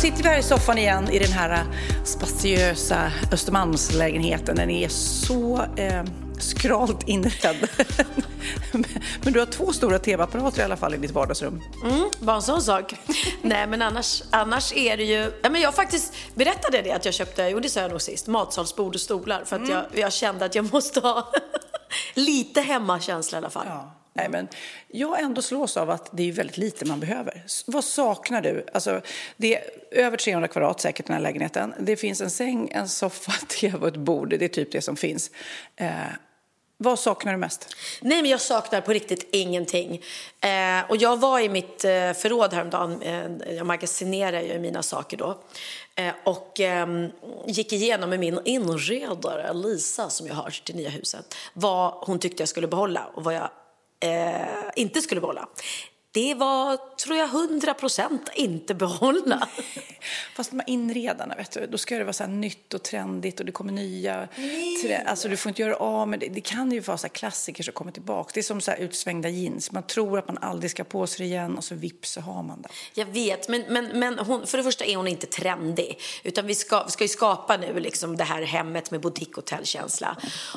Sitter vi här i soffan igen i den här spatiösa Östermalmslägenheten. Den är så eh, skralt inredd. men du har två stora tv-apparater i alla fall i ditt vardagsrum. Mm, bara en sån sak. Nej, men annars, annars är det ju... Ja, men jag faktiskt berättade det att jag köpte, jo det sa jag nog sist, matsalsbord och stolar för att jag, jag kände att jag måste ha lite hemmakänsla i alla fall. Ja. Nej, men jag ändå slås av att det är väldigt lite man behöver. Vad saknar du? Alltså, det är över 300 kvadrat säkert den här lägenheten. Det finns en säng, en soffa, tv och ett bord. Det är typ det som finns. Eh, vad saknar du mest? Nej, men jag saknar på riktigt ingenting. Eh, och jag var i mitt eh, förråd häromdagen, eh, jag magasinerar ju mina saker då, eh, och eh, gick igenom med min inredare Lisa som jag har till nya huset, vad hon tyckte jag skulle behålla och vad jag eh, inte skulle behålla. Det var, tror jag, 100 procent inte behålla. Fast här inredarna, vet du, då ska det vara så nytt och trendigt och det kommer nya... Alltså du får inte göra av med det. Det kan ju vara så klassiker som kommer tillbaka. Det är som så utsvängda jeans. Man tror att man aldrig ska på sig igen och så vips så har man det. Jag vet, men, men, men hon, för det första är hon inte trendig. Utan vi ska, vi ska ju skapa nu liksom det här hemmet med boutique-hotellkänsla.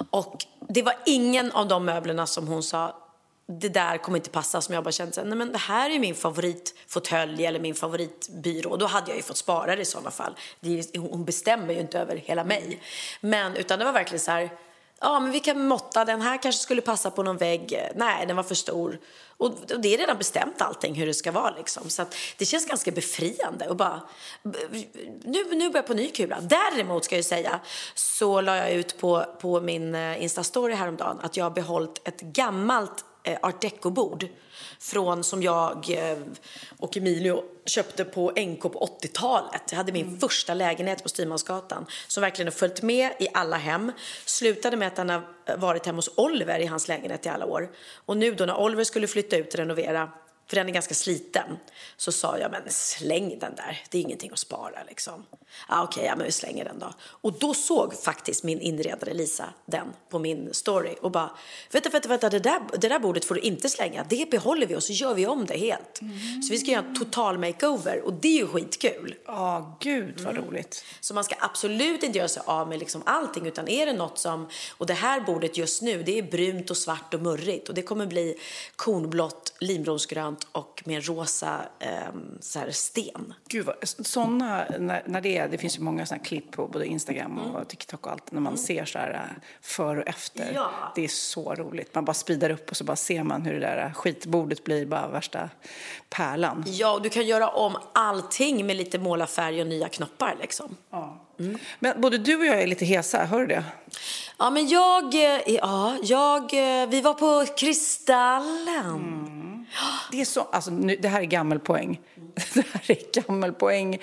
Och det var ingen av de möblerna som hon sa det där kommer inte passa som jag bara kände så nej men det här är min favoritfåtölj eller min favoritbyrå. Då hade jag ju fått spara det i sådana fall. Det är, hon bestämmer ju inte över hela mig. Men utan det var verkligen så här, ja men vi kan måtta, den här kanske skulle passa på någon vägg. Nej, den var för stor. Och, och det är redan bestämt allting hur det ska vara liksom. Så att det känns ganska befriande och bara, nu, nu börjar jag på ny kula. Däremot ska jag säga så la jag ut på, på min eh, Insta-story häromdagen att jag har behållit ett gammalt art deco-bord från som jag eh, och Emilio köpte på NK på 80-talet. Jag hade min första lägenhet på Styrmansgatan som verkligen har följt med i alla hem. Slutade med att den har varit hemma hos Oliver i hans lägenhet i alla år. Och nu då när Oliver skulle flytta ut och renovera för den är ganska sliten. Så sa jag, men släng den där, det är ingenting att spara liksom. Ah, Okej, okay, ja, men vi slänger den då. Och då såg faktiskt min inredare Lisa den på min story och bara, vänta, vänta, vänta, det där, det där bordet får du inte slänga, det behåller vi och så gör vi om det helt. Så vi ska göra en total makeover och det är ju skitkul. Ja, oh, gud vad roligt. Så man ska absolut inte göra sig av med liksom allting utan är det något som, och det här bordet just nu, det är brunt och svart och murrigt och det kommer bli kornblått, limrosgrönt och med rosa eh, så här sten. Gud, vad, såna, när, när det är, det finns ju många såna klipp på både Instagram och mm. TikTok och allt, när man mm. ser så här före och efter. Ja. Det är så roligt. Man bara speedar upp och så bara ser man hur det där skitbordet blir bara värsta pärlan. Ja, och du kan göra om allting med lite målarfärg och nya knoppar liksom. Ja. Mm. Men både du och jag är lite hesa, hör du det? Ja, men jag, ja, jag, vi var på Kristallen. Mm. Det, är så, alltså, nu, det här är gammelpoäng. Det här är gammelpoäng.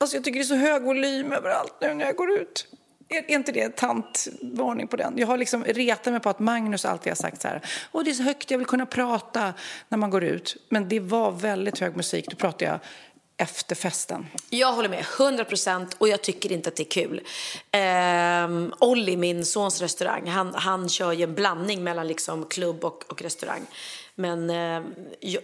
Alltså, jag tycker det är så hög volym överallt nu när jag går ut. Är, är inte det tantvarning på den? Jag har liksom retat mig på att Magnus alltid har sagt så här. Åh, det är så högt, jag vill kunna prata när man går ut. Men det var väldigt hög musik. Då pratar jag efterfesten. Jag håller med, 100 procent, och jag tycker inte att det är kul. Ehm, Olli, min sons restaurang, han, han kör ju en blandning mellan liksom klubb och, och restaurang. Men eh,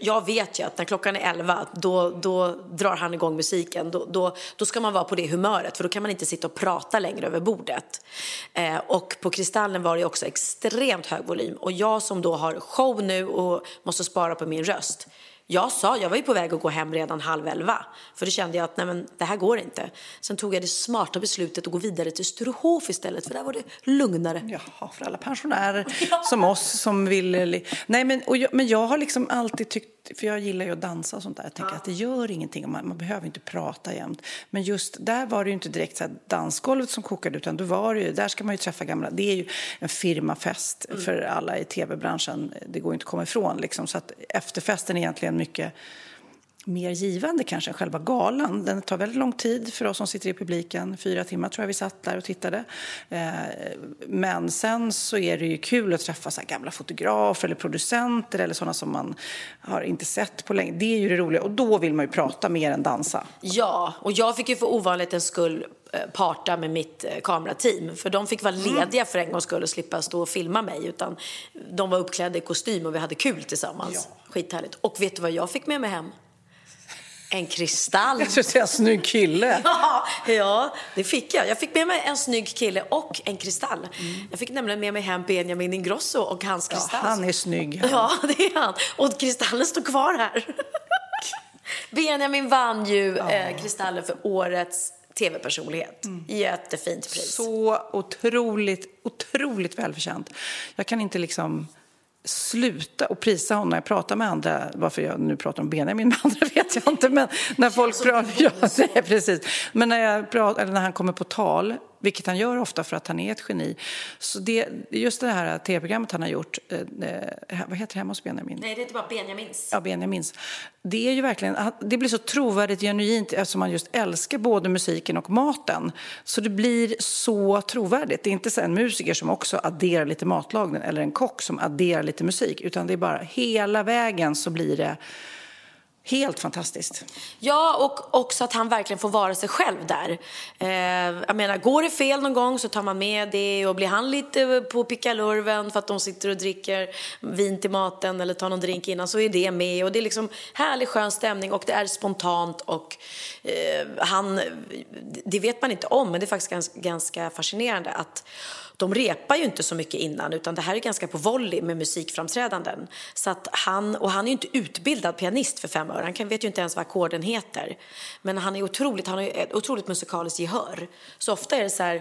jag vet ju att när klockan är 11 då, då drar han igång musiken. Då, då, då ska man vara på det humöret för då kan man inte sitta och prata längre över bordet. Eh, och på Kristallen var det också extremt hög volym. Och jag som då har show nu och måste spara på min röst jag sa, jag var ju på väg att gå hem redan halv elva. För då kände jag att nej men, det här går inte. Sen tog jag det smarta beslutet att gå vidare till Sturehof istället. För där var det lugnare. Jaha, för alla pensionärer ja. som oss som vill... Nej men, och jag, men jag har liksom alltid tyckt för jag gillar ju att dansa och sånt där. Jag tänker ja. att det gör ingenting, man, man behöver inte prata jämt. Men just där var det ju inte direkt så dansgolvet som kokade, utan då var det ju, där ska man ju träffa gamla, det är ju en firmafest mm. för alla i tv-branschen, det går inte att komma ifrån liksom. Så att efterfesten är egentligen mycket mer givande kanske än själva galan. Den tar väldigt lång tid för oss som sitter i publiken. Fyra timmar tror jag vi satt där och tittade. Eh, men sen så är det ju kul att träffa så gamla fotografer eller producenter eller sådana som man har inte sett på länge. Det är ju det roliga och då vill man ju prata mer än dansa. Ja, och jag fick ju för ovanlighetens skull parta med mitt eh, kamerateam. För de fick vara mm. lediga för en gångs skull och slippa stå och filma mig. Utan de var uppklädda i kostym och vi hade kul tillsammans. Ja. Skithärligt. Och vet du vad jag fick med mig hem? En kristall. Jag skulle säga en snygg kille. Ja, ja, det fick jag. Jag fick med mig en snygg kille och en kristall. Mm. Jag fick nämligen med mig hem Benjamin Ingrosso och hans kristall. Ja, han är snygg. Han. Ja, det är han. Och kristallen står kvar här. Benjamin vann ju ja. eh, kristallen för årets tv-personlighet. Mm. Jättefint pris. Så otroligt, otroligt välförtjänt. Jag kan inte liksom sluta och prisa honom när jag pratar med andra. Varför jag nu pratar om Benjamin med andra vet jag inte. Men när folk pratar, ja, nej, precis. Men när, jag pratar, eller när han kommer på tal vilket han gör ofta för att han är ett geni. Så det, just det här tv-programmet han har gjort, eh, eh, vad heter det hemma hos Benjamin? Nej, det heter bara Benjamins. Ja, Benjamins. Det är ju verkligen, det blir så trovärdigt, genuint eftersom man just älskar både musiken och maten. Så det blir så trovärdigt. Det är inte så en musiker som också adderar lite matlagning eller en kock som adderar lite musik, utan det är bara hela vägen så blir det Helt fantastiskt. Ja, och också att han verkligen får vara sig själv där. Eh, jag menar, går det fel någon gång så tar man med det och blir han lite eh, på pickalurven för att de sitter och dricker vin till maten eller tar någon drink innan så är det med och det är liksom härlig skön stämning och det är spontant och eh, han, det vet man inte om men det är faktiskt ganska, ganska fascinerande att de repar ju inte så mycket innan utan det här är ganska på volley med musikframträdanden. Så att han, och han är ju inte utbildad pianist för fem öre, han vet ju inte ens vad ackorden heter. Men han är otroligt, han har ett otroligt musikaliskt gehör. Så ofta är det så här,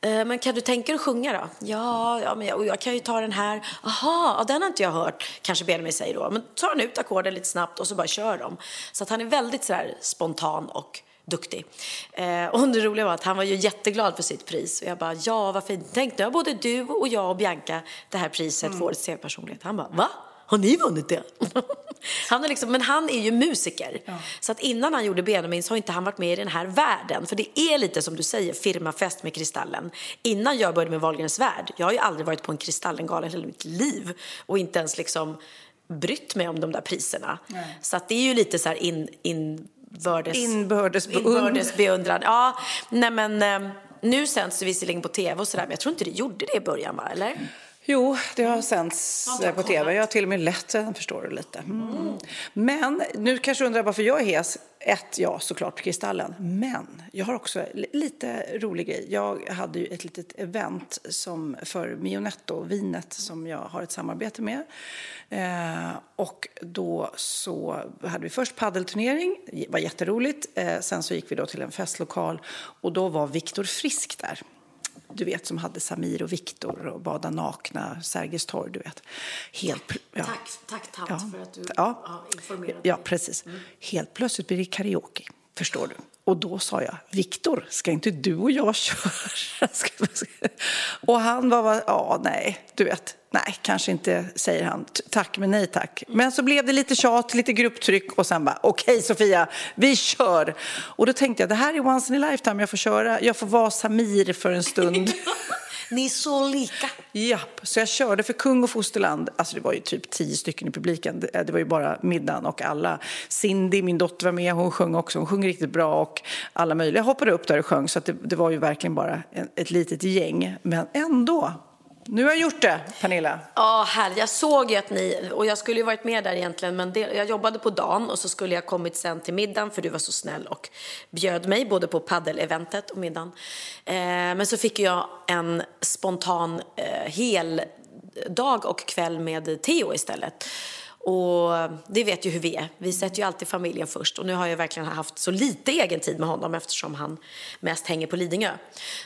eh, men kan du tänka dig att sjunga då? Ja, ja men jag, jag kan ju ta den här. Aha, ja, den har inte jag hört. Kanske Benjamin säger då. Men tar han ut ackorden lite snabbt och så bara kör de. Så att han är väldigt så här spontan och duktig. Eh, och det roliga var att han var ju jätteglad för sitt pris. Och jag bara, ja vad fint. Tänk nu har både du och jag och Bianca det här priset mm. för årets tv-personlighet. Han bara, va? Har ni vunnit det? han är liksom, men han är ju musiker. Ja. Så att innan han gjorde Benjamin så har inte han varit med i den här världen. För det är lite som du säger, firmafest med Kristallen. Innan jag började med Wahlgrens värld, jag har ju aldrig varit på en Kristallengala i hela mitt liv. Och inte ens liksom brytt mig om de där priserna. Nej. Så att det är ju lite så här in, in Inbördes, inbördes, inbördes beundran. Ja, nej men eh, nu sänds det visserligen på tv och sådär, men jag tror inte det gjorde det i början, va? Eller? Jo, det har sänts har på tv. Jag har till och med lett den, förstår du lite. Mm. Men nu kanske du undrar varför jag är hes. Ett, ja, såklart Kristallen. Men jag har också lite rolig grej. Jag hade ju ett litet event som för Mionetto, vinet som jag har ett samarbete med. Eh, och då så hade vi först paddelturnering, det var jätteroligt. Eh, sen så gick vi då till en festlokal och då var Viktor Frisk där du vet, som hade Samir och Viktor och bada nakna, Sergels torg, du vet. Helt, ja. Tack, tack tant ja. för att du ja. har informerat mig. Ja, precis. Mm. Helt plötsligt blir det karaoke, förstår du. Och då sa jag, Viktor, ska inte du och jag köra? och han var, ja, nej, du vet, nej, kanske inte, säger han. Tack, men nej tack. Men så blev det lite tjat, lite grupptryck och sen bara, okej okay, Sofia, vi kör. Och då tänkte jag, det här är once in a lifetime, jag får köra, jag får vara Samir för en stund. Ni är så lika. Japp, så jag körde för kung och fosterland. Alltså det var ju typ tio stycken i publiken. Eh, det, var ju bara middagen och alla. Cindy, min dotter, var med. Hon sjöng också. Hon sjöng riktigt bra och alla möjliga hoppade upp där och sjöng. Så det, det, var ju verkligen bara en, ett litet gäng. Men ändå. Nu har jag gjort det, Pernilla. Ja, här, Jag såg ju att ni, och jag skulle ju varit med där egentligen, men det, jag jobbade på dagen och så skulle jag kommit sen till middagen för du var så snäll och bjöd mig både på paddeleventet och middagen. Eh, men så fick jag en spontan eh, hel dag och kväll med Theo istället. Och det vet ju hur vi är. Vi sätter ju alltid familjen först. Och nu har jag verkligen haft så lite egen tid med honom eftersom han mest hänger på Lidingö.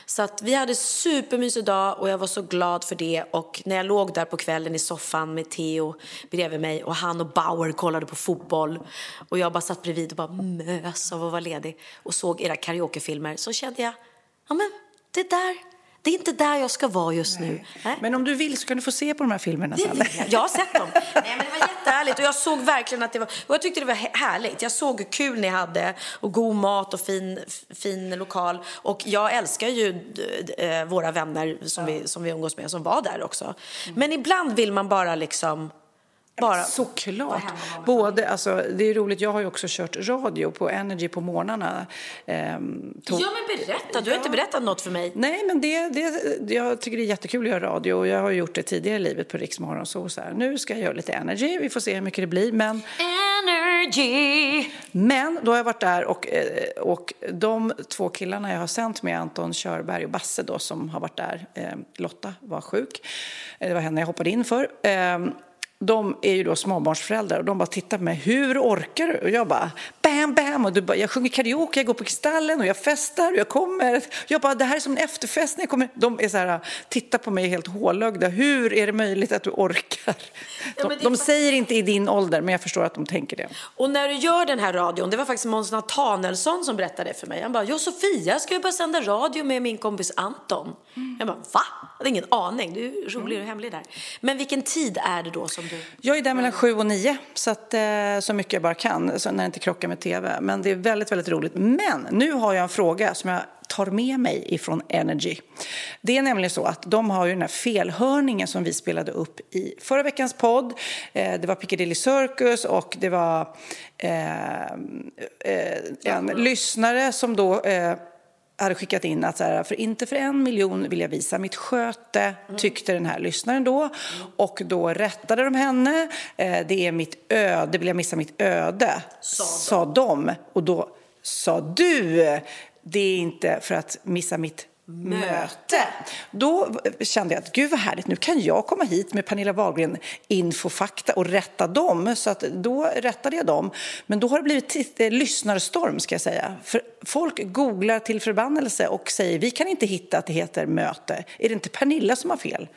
Så att vi hade supermysig dag och jag var så glad för det. Och när jag låg där på kvällen i soffan med Theo bredvid mig och han och Bauer kollade på fotboll och jag bara satt bredvid och bara mös av att vara ledig och såg era karaokefilmer så kände jag, ja men det där det är inte där jag ska vara just nu. Nej. Men om du vill så kan du få se på de här filmerna sen. Jag. jag har sett dem. Nej, men det var jättehärligt och jag såg verkligen att det var, och jag tyckte det var härligt. Jag såg hur kul ni hade och god mat och fin, fin lokal. Och jag älskar ju äh, våra vänner som, ja. vi, som vi umgås med som var där också. Mm. Men ibland vill man bara liksom bara Såklart. Både, alltså, det är roligt, jag har ju också kört radio på Energy på morgnarna. Ehm. Ja, men berätta. Du har ja. inte berättat något för mig. Nej, men det, det, jag tycker det är jättekul att göra radio och jag har gjort det tidigare i livet på Riksmorgon. Så, så här. Nu ska jag göra lite Energy, vi får se hur mycket det blir. Men... Energy! Men då har jag varit där och, eh, och de två killarna jag har sänt med, Anton Körberg och Basse då, som har varit där. Ehm, Lotta var sjuk. Eh, det var henne jag hoppade in för. Ehm, de är ju då småbarnsföräldrar och de bara tittar på mig. Hur orkar du? Och jag bara bam, bam. Och du bara, jag sjunger karaoke, jag går på Kristallen och jag festar och jag kommer. Jag bara, det här är som en efterfest när jag kommer. De är så här, tittar på mig helt hålögda. Hur är det möjligt att du orkar? De, ja, de säger inte i din ålder, men jag förstår att de tänker det. Och när du gör den här radion, det var faktiskt Måns Nathanaelsson som berättade för mig. Han bara, jag Sofia ska ju börja sända radio med min kompis Anton. Mm. Jag bara, va? Jag hade ingen aning. Du är rolig och hemlig där. Men vilken tid är det då som du... Jag är där mellan sju och nio, så, att, eh, så mycket jag bara kan, så när det inte krockar med tv. Men det är väldigt, väldigt roligt. Men nu har jag en fråga som jag tar med mig ifrån Energy. Det är nämligen så att de har ju den här felhörningen som vi spelade upp i förra veckans podd. Eh, det var Piccadilly Circus och det var eh, eh, en lyssnare som då eh, hade skickat in att så här, för inte för en miljon vill jag visa mitt sköte, tyckte den här lyssnaren då. Och då rättade de henne. Eh, det är mitt öde, vill jag missa mitt öde, sa, sa de. Och då sa du, det är inte för att missa mitt möte. Då kände jag att gud vad härligt, nu kan jag komma hit med Pernilla Wahlgren infofakta och rätta dem. Så att då rättade jag dem. Men då har det blivit eh, lyssnarstorm ska jag säga. För folk googlar till förbannelse och säger vi kan inte hitta att det heter möte. Är det inte Pernilla som har fel?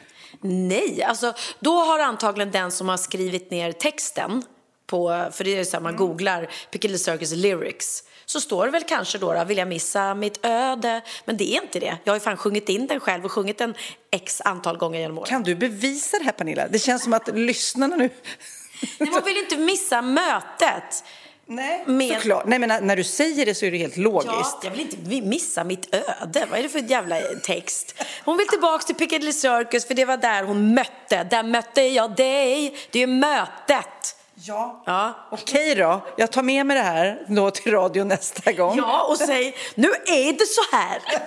Nej, alltså då har antagligen den som har skrivit ner texten på, för det är så här, man mm. googlar Piccadilly Circus lyrics så står det väl kanske då, då vill jag missa mitt öde? Men det är inte det. Jag har ju fan sjungit in den själv och sjungit den x antal gånger genom åren. Kan du bevisa det här Pernilla? Det känns som att lyssnarna nu... Nej, man vill inte missa mötet. Nej, med... såklart. Nej, men när, när, du säger det så är det helt logiskt. Ja, jag vill inte missa mitt öde. Vad är det för jävla text? Hon vill tillbaka till Piccadilly Circus för det var där hon mötte. Där mötte jag dig. Det är mötet. Ja, ja. okej då. Jag tar med mig det här då till radio nästa gång. Ja, och säg nu är det så här.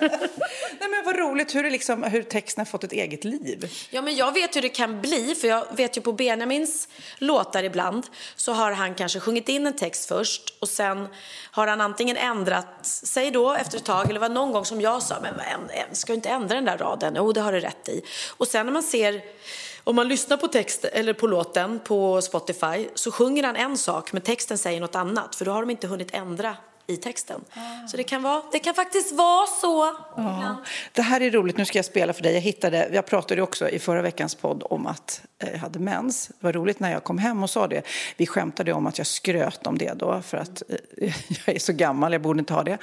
Nej, men vad roligt hur, det liksom, hur texten har fått ett eget liv. Ja, men jag vet hur det kan bli, för jag vet ju på Benjamins låtar ibland så har han kanske sjungit in en text först och sen har han antingen ändrat sig då efter ett tag eller var någon gång som jag sa, men ska du inte ändra den där raden? Jo, det har du rätt i. Och sen när man ser om man lyssnar på, text, eller på låten på Spotify så sjunger han en sak men texten säger något annat för då har de inte hunnit ändra i texten. Så det kan, vara, det kan faktiskt vara så. Ja. Det här är roligt, nu ska jag spela för dig. Jag, hittade, jag pratade också i förra veckans podd om att jag hade mens. Det var roligt när jag kom hem och sa det. Vi skämtade om att jag skröt om det då för att eh, jag är så gammal, jag borde inte ha det.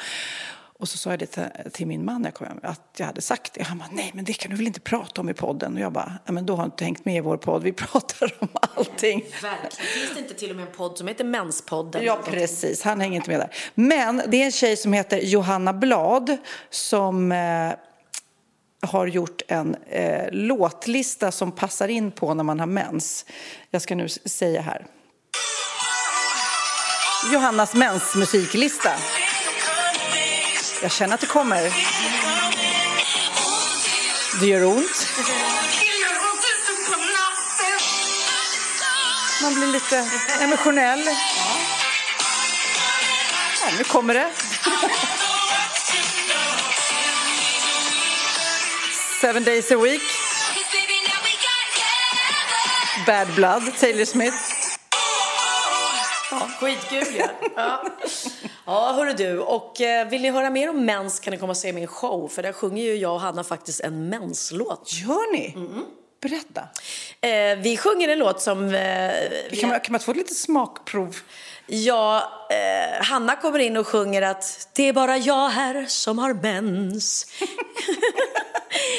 Och så sa jag det till, min man när jag kom hem, att jag hade sagt det. Han bara, nej men det kan du väl inte prata om i podden? Och jag bara, men då har du inte hängt med i vår podd, vi pratar om allting. Verkligen. Finns det inte till och med en podd som heter Menspodden? Ja precis, han hänger inte med där. Men det är en tjej som heter Johanna Blad som eh, har gjort en eh, låtlista som passar in på när man har mens. Jag ska nu säga här. Johannas mensmusiklista. Jag känner att det kommer. Det gör ont. Man blir lite emotionell. Ja, nu kommer det. Seven days a week. Bad blood, Taylor Smith. Ja, skitkul ja. ja. Ja, hörru du. Och eh, vill ni höra mer om mens kan ni komma och se min show. För där sjunger ju jag och Hanna faktiskt en menslåt. Gör ni? Berätta. Eh, vi sjunger en låt som... Eh, vi Kan man, kan man få ett litet smakprov? Ja, eh, Hanna kommer in och sjunger att det är bara jag här som har mens.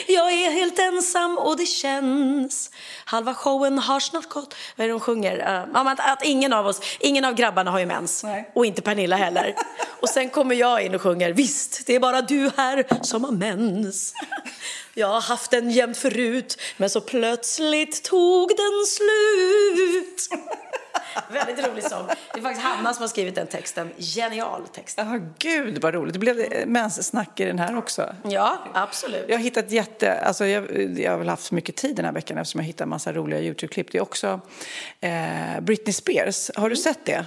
jag är helt ensam och det känns. Halva showen har snart gått. Vad är det de sjunger? Uh, att, att ingen av oss, ingen av grabbarna har ju mens. Nej. Och inte Pernilla heller. och sen kommer jag in och sjunger visst, det är bara du här som har mens. Jag har haft den jämt förut, men så plötsligt tog den slut. Väldigt rolig sång. Det är faktiskt Hanna som har skrivit den texten. Genial text. Ja, gud vad roligt. Det blev menssnack i den här också. Ja, absolut. Jag har hittat jätte... Alltså jag, jag har väl haft så mycket tid den här veckan eftersom jag hittat en massa roliga YouTube-klipp. Det är också eh, Britney Spears. Har du sett det?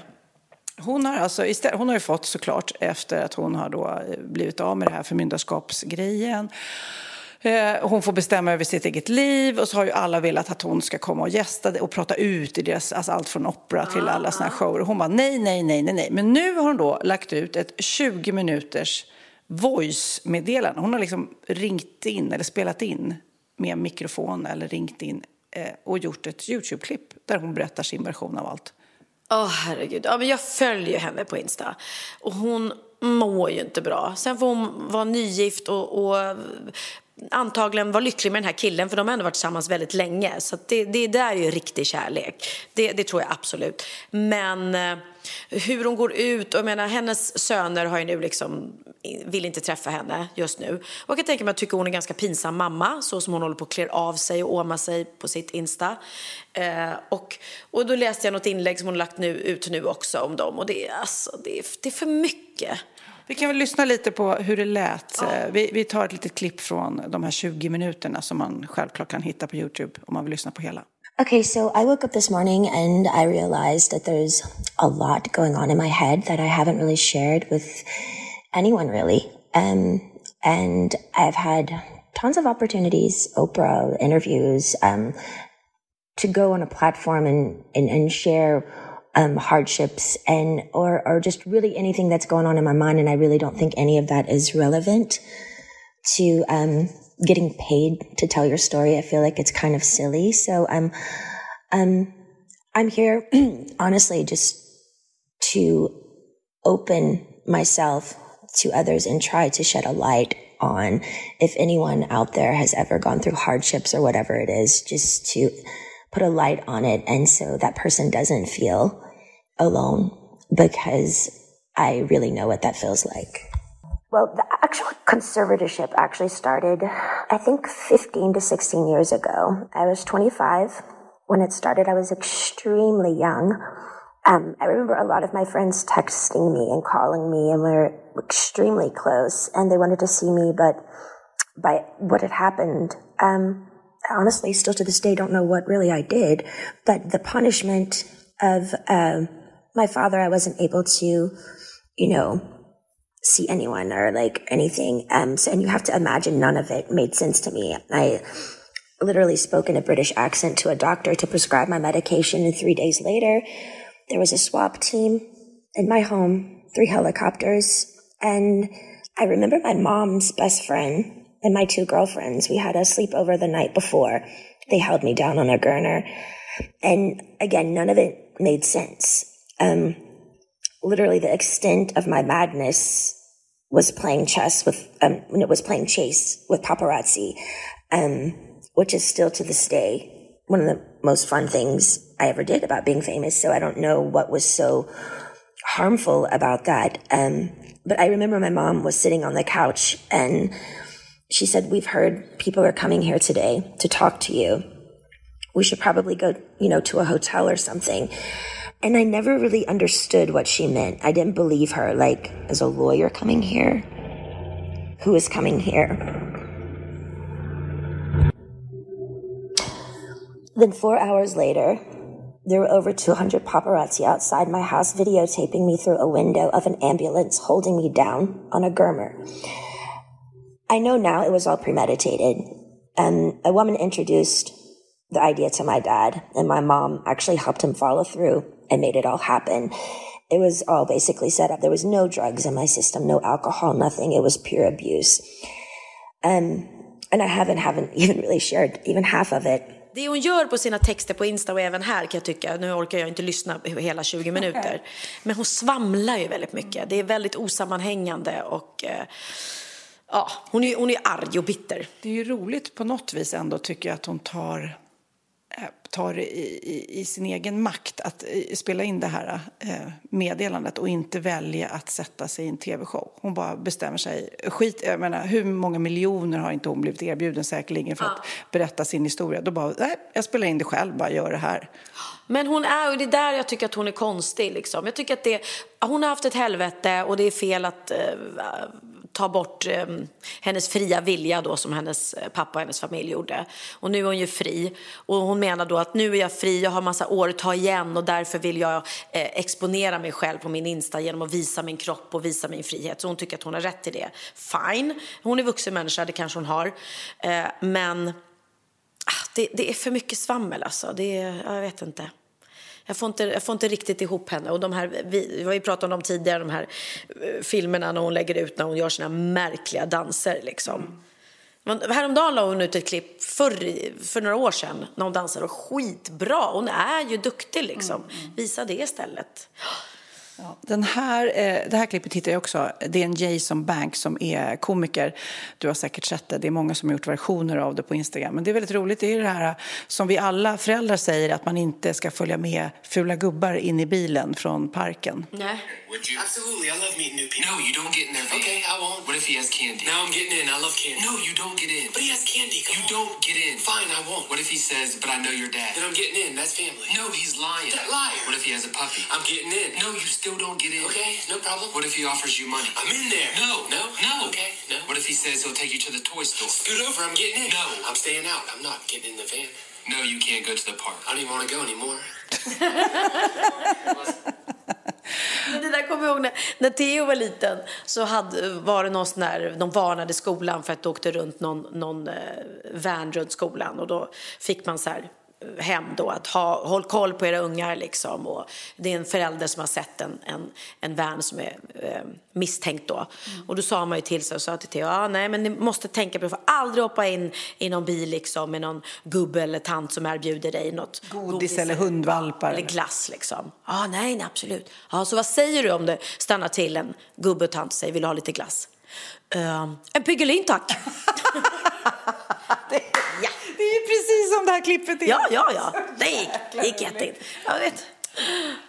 Hon har, alltså, istället, hon har ju fått såklart efter att hon har då blivit av med det här förmyndarskapsgrejen. Eh, Hon får bestämma över sitt eget liv och så har ju alla velat att hon ska komma och gästa och prata ut i deras, alltså allt från opera till alla såna här shower. Och hon bara nej, nej, nej, nej, nej. Men nu har hon då lagt ut ett 20 minuters voice-meddelande. Hon har liksom ringt in eller spelat in med mikrofon eller ringt in eh, och gjort ett YouTube-klipp där hon berättar sin version av allt. Åh herregud, ja, men jag följer henne på Insta och hon mår ju inte bra. Sen får hon vara nygift och, och antagligen vara lycklig med den här killen för de har ändå varit tillsammans väldigt länge. Så att det, det där är ju riktig kärlek. Det, det tror jag absolut. Men eh, hur hon går ut, och jag menar hennes söner har ju nu liksom vill inte träffa henne just nu. Och jag kan tänka mig att tycker hon är ganska pinsam mamma, så som hon håller på att klär av sig och åma sig på sitt Insta. Eh, och, och då läste jag något inlägg som hon lagt nu, ut nu också om dem och det alltså, det det är för mycket. Vi kan väl lyssna lite på hur det lät. Eh, Vi, vi tar ett litet klipp från de här 20 minuterna som man självklart kan hitta på Youtube om man vill lyssna på hela. Okay, so I woke up this morning and I realized that there's a lot going on in my head that I haven't really shared with anyone really. Um, and I've had tons of opportunities, Oprah interviews, um, to go on a platform and, and, and share um, hardships and or or just really anything that's going on in my mind and I really don't think any of that is relevant to um, getting paid to tell your story. I feel like it's kind of silly. So I'm um I'm here honestly just to open myself to others and try to shed a light on if anyone out there has ever gone through hardships or whatever it is, just to put a light on it. And so that person doesn't feel alone because I really know what that feels like. Well, the actual conservatorship actually started, I think, 15 to 16 years ago. I was 25 when it started. I was extremely young. Um, I remember a lot of my friends texting me and calling me, and we were extremely close, and they wanted to see me, but by what had happened, um, honestly, still to this day, don't know what really I did. But the punishment of um, my father, I wasn't able to, you know, see anyone or like anything. Um, so, and you have to imagine none of it made sense to me. I literally spoke in a British accent to a doctor to prescribe my medication, and three days later, there was a swap team in my home, three helicopters, and I remember my mom's best friend and my two girlfriends. We had a sleepover the night before. They held me down on a gurner, and again, none of it made sense. Um, literally, the extent of my madness was playing chess with, um, when it was playing chase with paparazzi, um, which is still to this day one of the most fun things I ever did about being famous. So I don't know what was so harmful about that. Um, but I remember my mom was sitting on the couch and she said, We've heard people are coming here today to talk to you. We should probably go, you know, to a hotel or something. And I never really understood what she meant. I didn't believe her. Like, as a lawyer coming here? Who is coming here? Then, four hours later, there were over 200 paparazzi outside my house videotaping me through a window of an ambulance holding me down on a gurmer. I know now it was all premeditated. And a woman introduced the idea to my dad, and my mom actually helped him follow through and made it all happen. It was all basically set up. There was no drugs in my system, no alcohol, nothing. It was pure abuse. Um, and I haven't, haven't even really shared even half of it. Det hon gör på sina texter på Insta och även här kan jag tycka, nu orkar jag inte lyssna hela 20 minuter, men hon svamlar ju väldigt mycket. Det är väldigt osammanhängande och eh, ja, hon är, hon är arg och bitter. Det är ju roligt på något vis ändå tycker jag att hon tar Eh, tar i, i, i, sin egen makt att eh, spela in det här eh, meddelandet och inte välja att sätta sig i en tv-show. Hon bara bestämmer sig. Skit, jag menar, hur många miljoner har inte hon blivit erbjuden säkerligen för ja. att berätta sin historia? Då bara, nej, jag spelar in det själv, bara gör det här. Men hon är, och det är där jag tycker att hon är konstig. Liksom. Jag tycker att det, hon har haft ett helvete och det är fel att ta bort eh, hennes fria vilja då som hennes eh, pappa och hennes familj gjorde. Och nu är hon ju fri. Och hon menar då att nu är jag fri, jag har massa år att ta igen och därför vill jag eh, exponera mig själv på min Insta genom att visa min kropp och visa min frihet. Så hon tycker att hon har rätt till det. Fine, hon är vuxen människa, det kanske hon har. Eh, men ah, det, det, är för mycket svammel alltså. Det jag vet inte. Jag får, inte, jag får inte riktigt ihop henne. Och de här, vi, vi pratat om dem tidigare, de här uh, filmerna när hon lägger ut när hon gör sina märkliga danser. Liksom. Mm. Häromdagen la hon ut ett klipp för, för några år sedan när hon dansar och skitbra. Hon är ju duktig liksom. Mm. mm. Visa det istället. Ja, den här, eh, det här klippet hittar jag också. Det är en Jason Bank som är komiker. Du har säkert sett det. Det är många som har gjort versioner av det på Instagram. Men det är väldigt roligt. Det är det här som vi alla föräldrar säger att man inte ska följa med fula gubbar in i bilen från parken. Nej. Would you? Absolutely. I love meeting new people. No, you don't get in there. Okay, I won't. What if he has candy? Now I'm getting in. I love candy. No, you don't get in. But he has candy. Come you on. don't get in. Fine, I won't. What if he says, but I know your dad? Then I'm getting in. That's family. No, he's lying. That liar. What if he has a puppy? I'm getting in. No, you still don't get in. Okay, no problem. What if he offers you money? I'm in there. No, no, no. Okay, no. What if he says he'll take you to the toy store? Scoot over. I'm getting in. No, I'm staying out. I'm not getting in the van. No, you can't go to the park. I don't even want to go anymore. Det där kommer jag ihåg när, när Theo var liten så hade, var det någon sån där, de varnade skolan för att det åkte runt någon, någon eh, van runt skolan och då fick man så här hem då att ha, håll koll på era ungar liksom och det är en förälder som har sett en, en, en vän som är eh, misstänkt då mm. och då sa man ju till sig och sa till Theo, ah, nej men ni måste tänka på, du får aldrig hoppa in i någon bil liksom med någon gubbe eller tant som erbjuder dig något godis, godis eller hundvalpar eller glass liksom. ah, nej, nej absolut. Ja, ah, så vad säger du om det stannar till en gubbe och tant och säger, vill du ha lite glass? Uh, en Piggelin tack. ja. Det är ju precis som det här klippet är. Ja, ja, ja. Det gick, gick jättefint. Jag vet.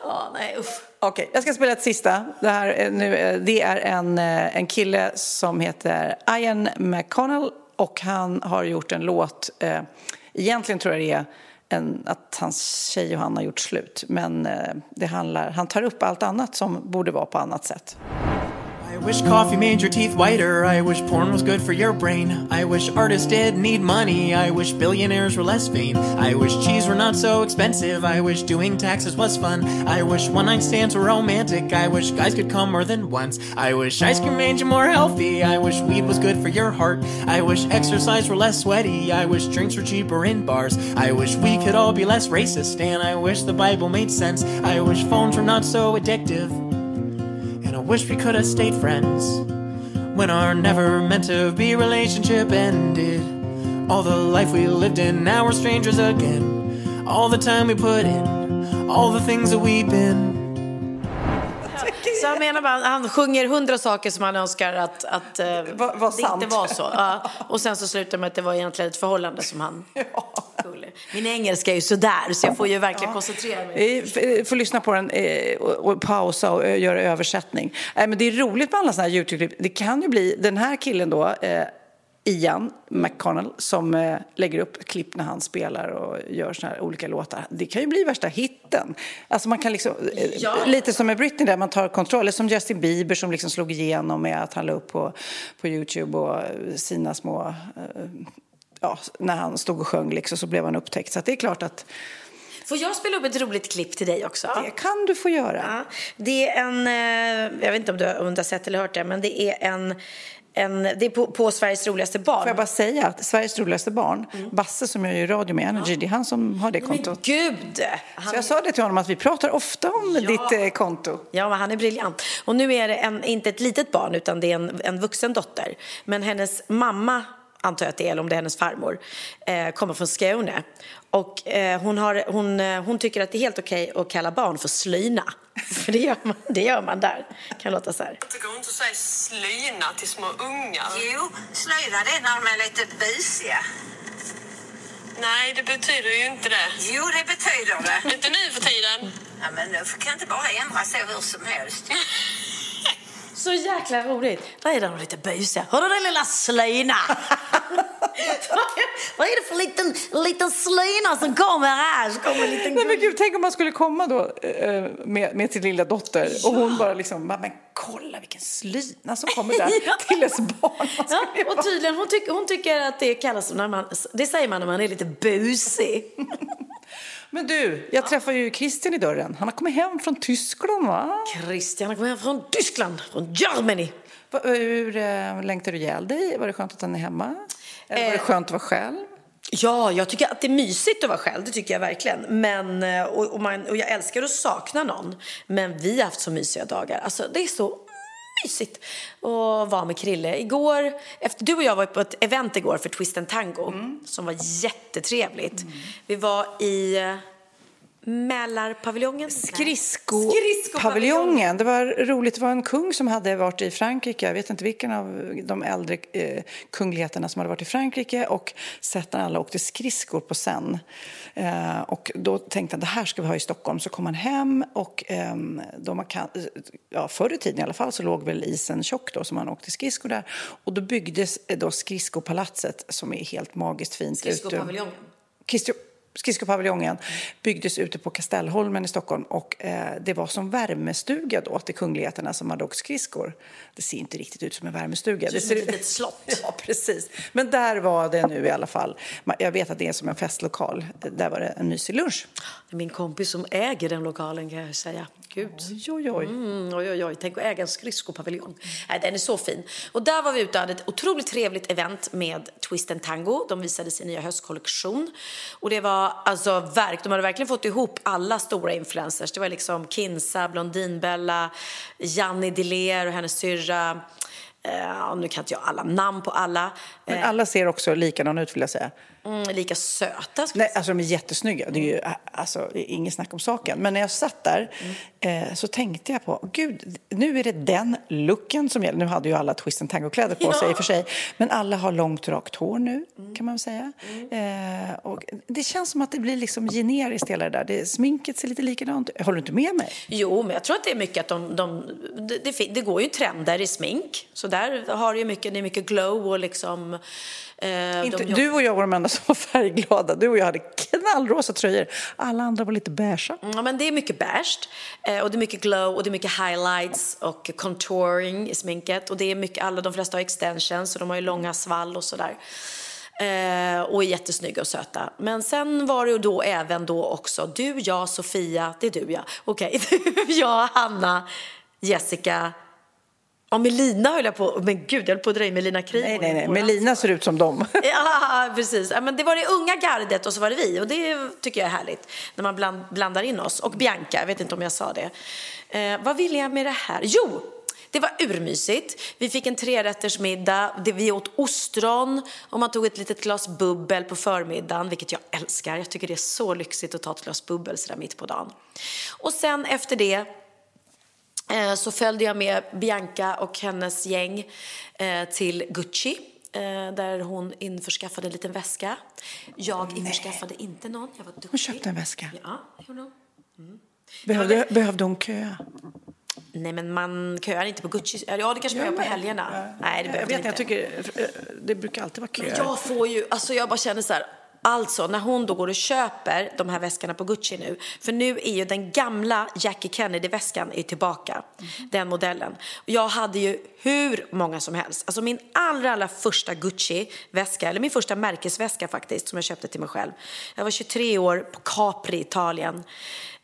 Ja, nej, usch. Okej, jag ska spela ett sista. Det, här, nu, det är en, eh, en kille som heter Ian McConnell och han har gjort en låt. Eh, egentligen tror jag det är en, att hans tjej och han har gjort slut. Men eh, det handlar, han tar upp allt annat som borde vara på annat sätt. Wish coffee made your teeth whiter. I wish porn was good for your brain. I wish artists did need money. I wish billionaires were less vain. I wish cheese were not so expensive. I wish doing taxes was fun. I wish one night stands were romantic. I wish guys could come more than once. I wish ice cream made you more healthy. I wish weed was good for your heart. I wish exercise were less sweaty. I wish drinks were cheaper in bars. I wish we could all be less racist. And I wish the Bible made sense. I wish phones were not so addictive wish we could have stayed friends when our never meant to be relationship ended. All the life we lived in, now we're strangers again. All the time we put in, all the things that we've been. Så han menar bara, han sjunger hundra saker som han önskar att, att uh, var, var det inte var så. Uh, och sen så slutar med att det var egentligen ett förhållande som han... ja. Min engelska är ju sådär så jag får ju verkligen ja. koncentrera mig. Vi får lyssna på den eh, och pausa och göra översättning. Men det är roligt med alla sådana här YouTube-klipp. Det kan ju bli, den här killen då Ian McConnell som eh, lägger upp klipp när han spelar och gör såna här olika låtar. Det kan ju bli värsta hitten. Alltså man kan liksom, eh, Ja. Lite som med Britney där man tar kontroll. Eller som Justin Bieber som liksom slog igenom med att han la upp på, på Youtube och eh, sina små... Ja, när han stod och sjöng liksom, så blev han upptäckt. Så att det är klart att Får jag spela upp ett roligt klipp till dig också? det kan du få göra. Ja, det är en, jag vet inte om du, om du har sett eller hört det, men det är en, en det är på, på Sveriges roligaste barn. Får jag bara säga att Sveriges roligaste barn, Basse som jag gör radio med Energy, det är han som har det Men kontot. gud! Så jag sa det till honom att vi pratar ofta om ditt eh, konto. Ja, men han är briljant. Och nu är det en, inte ett litet barn, utan det är en, en vuxen dotter. Men hennes mamma, antar jag att det är, eller om det är hennes farmor, eh, kommer från Skåne. Och eh, hon, har, hon, eh, hon tycker att det är helt okej att kalla barn för slyna. För det gör man, det gör man där. Kan låta så här. Det går inte att säga slyna till små ungar. Jo, slöjda det när de är lite busiga. Nej, det betyder ju inte det. Jo, det betyder det. Inte nu för tiden. Ja, men nu kan inte bara ändra så hur som helst. Så jäkla roligt. Vad är det de lite busiga? Hörru den lilla slyna! Vad är det för liten, liten slyna som kommer här? Så kommer en liten Nej men gud, tänk om man skulle komma då eh, med, med sin lilla dotter och hon bara liksom, men kolla vilken slyna som kommer där till ens barn. Ja, och tydligen, hon, tycker, hon tycker att det kallas när man, det säger man när man är lite busig. Men du, jag träffade ju Christian i dörren. Han har kommit hem från Tyskland va? Christian har kommit hem från Tyskland, från Germany. Hur äh, längtar du ihjäl dig? Var det skönt att han är hemma? Eller var det Eh. skönt att vara själv? Ja, jag tycker att det är mysigt att vara själv, det tycker jag verkligen. Men, eh, och, och, man, och jag älskar att sakna någon. Men vi har haft så mysiga dagar. Alltså, det är så mysigt att vara med Krille. Igår, efter, du och jag var på ett event igår för Twist and Tango som var jättetrevligt. Vi var i Mälarpaviljongen? Nej. Skridskopaviljongen. Det var roligt. Det var en kung som hade varit i Frankrike. Jag vet inte vilken av de äldre eh, kungligheterna som hade varit i Frankrike och sett när alla åkte skridskor på Seine. Eh, och då tänkte han det här ska vi ha i Stockholm. Så kom han hem och eh, de ja, förr i tiden i alla fall så låg väl isen tjock då som han åkte skridskor där. Och då byggdes eh, då skridskopalatset som är helt magiskt fint. Skridskopaviljongen. Skridsko- Skridskopaviljongen byggdes ute på Kastellholmen i Stockholm och eh, det var som värmestuga då till kungligheterna som hade åkt skridskor. Det ser inte riktigt ut som en värmestuga. Det ser ut som ett litet slott. Ja, precis. Men där var det nu i alla fall. Jag vet att det är som en festlokal. Där var det en mysig lunch. Min kompis som äger den lokalen kan jag säga. Gud. Oj, oj, oj. Mm, oj, oj, oj. Tänk att äga en skridskopaviljong. Nej, den är så fin. Och där var vi ute och hade ett otroligt trevligt event med Twist and Tango. De visade sin nya höstkollektion. Och det var alltså verk, de hade verkligen fått ihop alla stora influencers. Det var liksom Kinsa, Blondinbella, Janni Diler och hennes syrra. Eh, nu kan inte jag alla namn på alla. Men alla ser också likadana ut vill jag säga. Mm, lika söta. Nej, alltså de är jättesnygga. Det är ju alltså, det är inget snack om saken. Men när jag satt där eh, så tänkte jag på, gud, nu är det den looken som gäller. Nu hade ju alla twist and tango-kläder på sig i och för sig. Men alla har långt rakt hår nu, kan man säga. Eh, och det känns som att det blir liksom generiskt hela det där. Det, sminket ser lite likadant ut. Håller du inte med mig? Jo, men jag tror att det är mycket att de... de det, det, det går ju trender i smink. Så där har ju mycket, det är mycket glow och liksom... Eh, Inte, de du och jag var de enda som var färgglada. Du och jag hade knallrosa tröjor. Alla andra var lite beiga. Ja, men det är mycket beige eh, och det är mycket glow och det är mycket highlights och contouring i sminket och det är mycket, alla de flesta har extensions så de har ju långa svall och sådär. Eh, och är jättesnygga och söta. Men sen var det ju då även då också du, jag, Sofia, det är du ja, okej, du, jag, Hanna, Jessica, Ja, Melina höll jag på, men gud jag höll på att dra in Melina Kriborg. Nej, nej, nej. Melina ser ut som dem. Ja, precis. Ja, men det var det unga gardet och så var det vi. Och det tycker jag är härligt när man bland, blandar in oss. Och Bianca, jag vet inte om jag sa det. Eh, vad vill jag med det här? Jo, det var urmysigt. Vi fick en trerättersmiddag. Vi åt ostron och man tog ett litet glas bubbel på förmiddagen, vilket jag älskar. Jag tycker det är så lyxigt att ta ett glas bubbel sådär mitt på dagen. Och sen efter det så följde jag med Bianca och hennes gäng eh, till Gucci eh, där hon införskaffade en liten väska. Jag införskaffade inte någon, jag var duktig. Hon köpte en väska. Ja, det gjorde hon. Behövde, behövde hon köa? Nej, men man köar inte på Gucci. Ja, det kanske man gör på helgerna. Nej, det Jag vet, man jag inte. tycker, eh, det brukar alltid vara köer. jag får ju, alltså jag bara känner så här, alltså när hon då går och köper de här väskorna på Gucci nu, för nu är ju den gamla Jackie Kennedy-väskan är tillbaka, den modellen. Jag hade ju hur många som helst, alltså min allra, allra första Gucci-väska, eller min första märkesväska faktiskt, som jag köpte till mig själv. Jag var 23 år på Capri, Italien.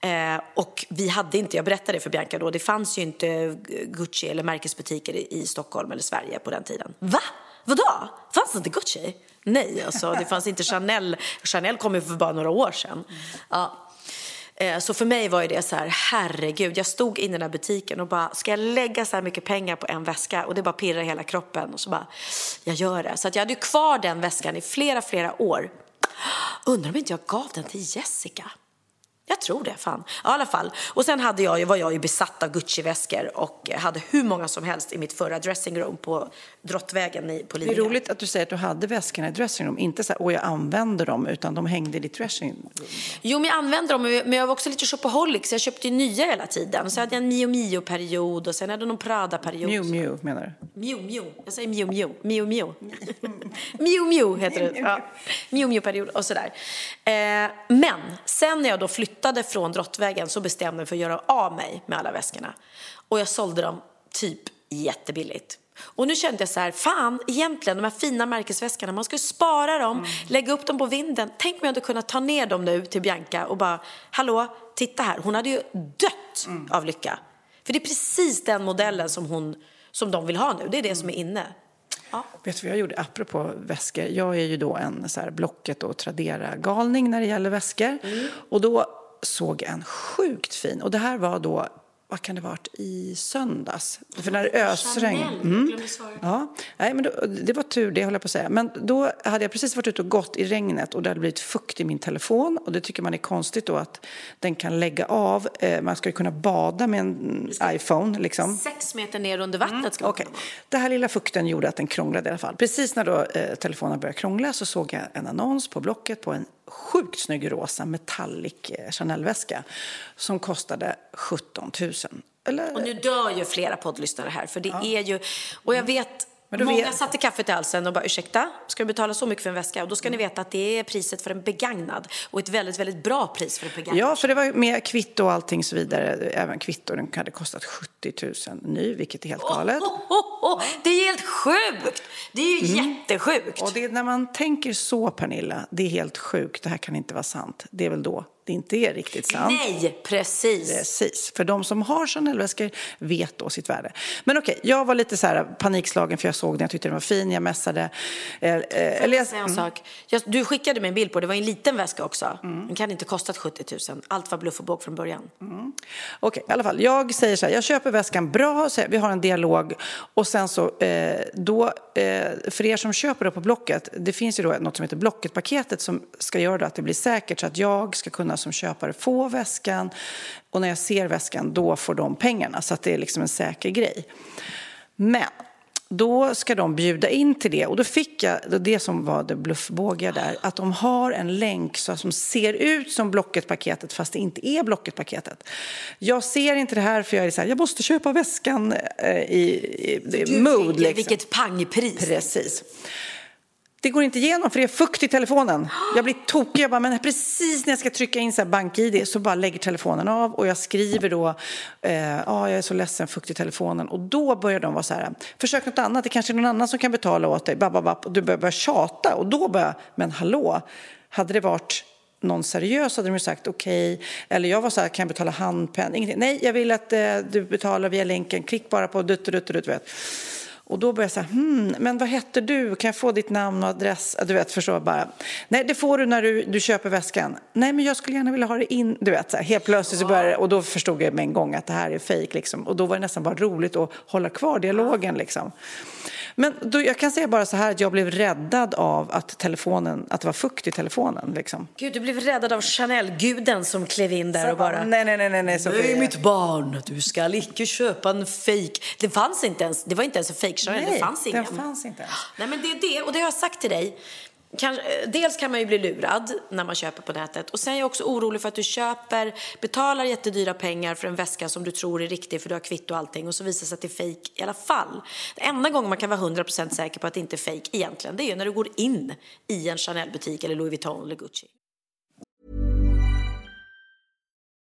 Eh, och vi hade inte, jag berättade det för Bianca då, det fanns ju inte Gucci eller märkesbutiker i, i Stockholm eller Sverige på den tiden. Va? Vadå? Fanns det inte Gucci? Nej, alltså det fanns inte Chanel. Chanel kom ju för bara några år sedan. Ja. Eh, så för mig var det så här, herregud, jag stod inne i den här butiken och bara, ska jag lägga så här mycket pengar på en väska? Och det bara pirrar i hela kroppen och så bara, jag gör det. Så att jag hade ju kvar den väskan i flera, flera år. Undrar om inte jag gav den till Jessica? Jag tror det, fan. Ja, i alla fall. Och sen hade jag, var jag ju besatt av Gucci-väskor och hade hur många som helst i mitt förra dressing room på Drottvägen i- på Det är Lidingö. roligt att du säger att du hade väskorna i dressingroom. Inte så här, åh jag använder dem, utan de hängde i ditt dressingroom. Jo, men jag använde dem, men jag var också lite shopaholic så jag köpte ju nya hela tiden. Så hade jag en Mio Mio-period och sen hade jag någon Prada-period. Mew Mew menar du? Mio Mio. Jag säger Mio Mio. Mio Mio. Mio Mio heter det. Ja. Mio Mio-period och sådär. Eh, men sen när jag då flyttade från Drottvägen så bestämde jag mig för att göra av mig med alla väskorna. Och jag sålde dem typ jättebilligt. Och nu kände jag så här, fan egentligen de här fina märkesväskorna, man skulle spara dem, lägga upp dem på vinden. Tänk om jag hade kunnat ta ner dem nu till Bianca och bara, hallå, titta här, hon hade ju dött av lycka. För det är precis den modellen som, hon, som de vill ha nu, det är det som är inne. Ja. Vet du vad jag gjorde apropå väskor? Jag är ju då en så här Blocket och Tradera-galning när det gäller väskor. Och då såg en sjukt fin, och det här var då vad kan det varit i söndags? För när det ösregn. Mm. Ja, nej, men då, det var tur det, håller jag på att säga. Men då hade jag precis varit ute och gått i regnet och det hade blivit fukt i min telefon. Och det tycker man är konstigt då att den kan lägga av. Eh, man ska ju kunna bada med en iPhone liksom. Sex meter ner under vattnet ska Okej. Den här lilla fukten gjorde att den krånglade i alla fall. Precis när då, eh, telefonen började krångla så såg jag en annons på Blocket på en sjukt snygg rosa metallic eh, Chanel-väska som kostade 17 000. Eller, Och nu dör ju flera poddlyssnare här, för det är ju... Och jag vet... Många vet- satte kaffet i halsen och bara ursäkta, ska du betala så mycket för en väska? Och då ska ni veta att det är priset för en begagnad och ett väldigt, väldigt bra pris för en begagnad. Ja, för det var med kvitto och allting så vidare. Även kvitto, den hade kostat 70 000 ny, vilket är helt galet. Oh, oh, oh, det är helt sjukt! Det är ju jättesjukt. Och det, är när man tänker så, Pernilla, det är helt sjukt, det här kan inte vara sant. Det är väl då det inte är riktigt sant. Nej, precis. Precis, för de som har Chanel-väskor vet då sitt värde. Men okej, jag var lite så här panikslagen för jag såg den, jag tyckte den var fin, jag mässade. Eh, eh, eller jag, Säga en sak. Jag, du skickade mig en bild på det, var en liten väska också. Den kan inte kostat 70 000. Allt var bluff och båg från början. Okej, i alla fall. Jag säger så här, jag köper väskan bra, så vi har en dialog och sen så eh, då, eh, för er som köper då på Blocket, det finns ju då något som heter Blocket-paketet som ska göra att det blir säkert så att jag ska kunna som köpare få väskan och när jag ser väskan då får de pengarna så att det är liksom en säker grej. Men då ska de bjuda in till det och då fick jag det, som var det bluffbågiga där att de har en länk som ser ut som Blocket-paketet fast det inte är Blocket-paketet. Jag ser inte det här för jag är så här, jag måste köpa väskan eh, i, i, mood. Liksom. vilket pangpris. Precis. Det går inte igenom för det är fukt i telefonen. Jag blir tokig. Jag bara, men precis när jag ska trycka in så här bank-id så bara lägger telefonen av och jag skriver då, eh, ah, jag är så ledsen, fukt i telefonen. Och då börjar de vara så här, försök något annat, det kanske är någon annan som kan betala åt dig. Bababab. Och du börjar börjar tjata och då börjar jag, men hallå, hade det varit någon seriös hade de ju sagt okej. Eller jag var så här, kan jag betala handpenning? Nej, jag vill att eh, du betalar via länken. Klick bara på dutt, dutt, dutt, vet. Och då började jag säga, hmm, men vad heter du? Kan jag få ditt namn och adress? Du vet, förstå bara. Nej, det får du när du, du köper väskan. Nej, men jag skulle gärna vilja ha det in. Du vet, så här, helt plötsligt så började och då förstod jag med en gång att det här är fejk liksom. Och då var det nästan bara roligt att hålla kvar dialogen liksom. Men då, jag kan säga bara så här att jag blev räddad av att telefonen, att det var fukt i telefonen liksom. Gud, du blev räddad av Chanel-guden som klev in där och bara... Nej, nej, nej, nej, nej Sofia. Nej, mitt barn, du ska icke köpa en fake. Det fanns inte ens, det var inte ens en fake Chanel, det fanns ingen. den fanns inte ens. Nej, men det är det, och det har jag sagt till dig. Eh, dels kan man ju bli lurad när man köper på nätet och sen är jag också orolig för att du köper, betalar jättedyra pengar för en väska som du tror är riktig för du har kvitto och allting och så visar det sig att det är fejk i alla fall. Det enda gången man kan vara 100% säker på att det inte är fejk egentligen det är ju när du går in i en Chanel-butik eller Louis Vuitton eller Gucci.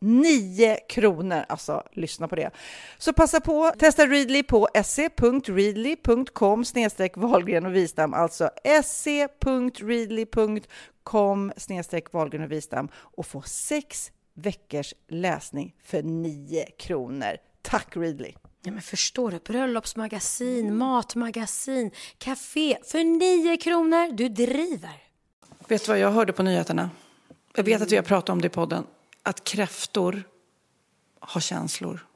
9 kronor. Alltså, lyssna på det. Så passa på, testa Readly på se.readly.com snedstreck Wahlgren och Wistam, alltså se.readly.com snedstreck Wahlgren och Wistam och få sex veckors läsning för 9 kronor. Tack Readly! Ja, men förstår du? Bröllopsmagasin, matmagasin, café för 9 kronor. Du driver. Vet du vad jag hörde på nyheterna? Jag vet att vi har pratat om det i podden. Att kräftor har känslor.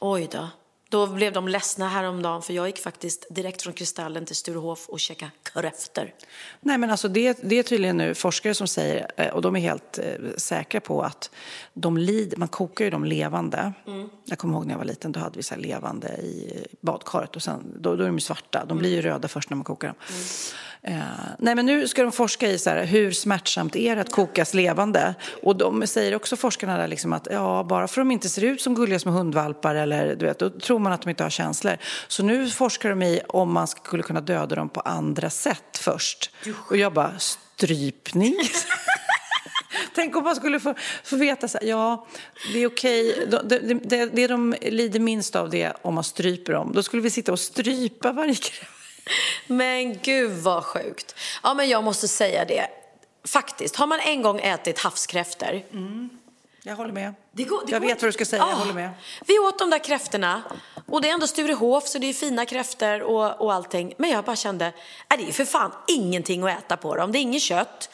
Oj då. Då blev de ledsna häromdagen för jag gick faktiskt direkt från Kristallen till Sturehof och käkade kräftor. Nej, men alltså det, det är tydligen nu forskare som säger, eh, och de är helt eh, säkra på att de lider, man kokar ju dem levande. Mm. Jag kommer ihåg när jag var liten, då hade vi så levande i badkaret och sen, då, då är de ju svarta. De blir ju röda först när man kokar dem. Eh, nej, men nu ska de forska i så här, hur smärtsamt är det att kokas levande. Och de säger också forskarna där liksom att ja, bara för att de inte ser ut som gulliga små hundvalpar eller du vet, då tror man att de inte har känslor. Så nu forskar de i om man skulle kunna döda dem på andra sätt först. Och jag bara, strypning? Tänk om man skulle få, få veta så här, ja, det är okej. Det, det, det, de lider minst av det är om man stryper dem. Då skulle vi sitta och strypa varje kräft. Men gud vad sjukt. Ja men jag måste säga det. Faktiskt, har man en gång ätit havskräftor. Jag håller med. Det går, det jag går vet vad du ska säga, jag Ah, håller med. Vi åt de där kräftorna och det är ändå Sturehof så det är fina kräftor och, och allting. Men jag bara kände, äh, det är för fan ingenting att äta på dem. Det är inget kött.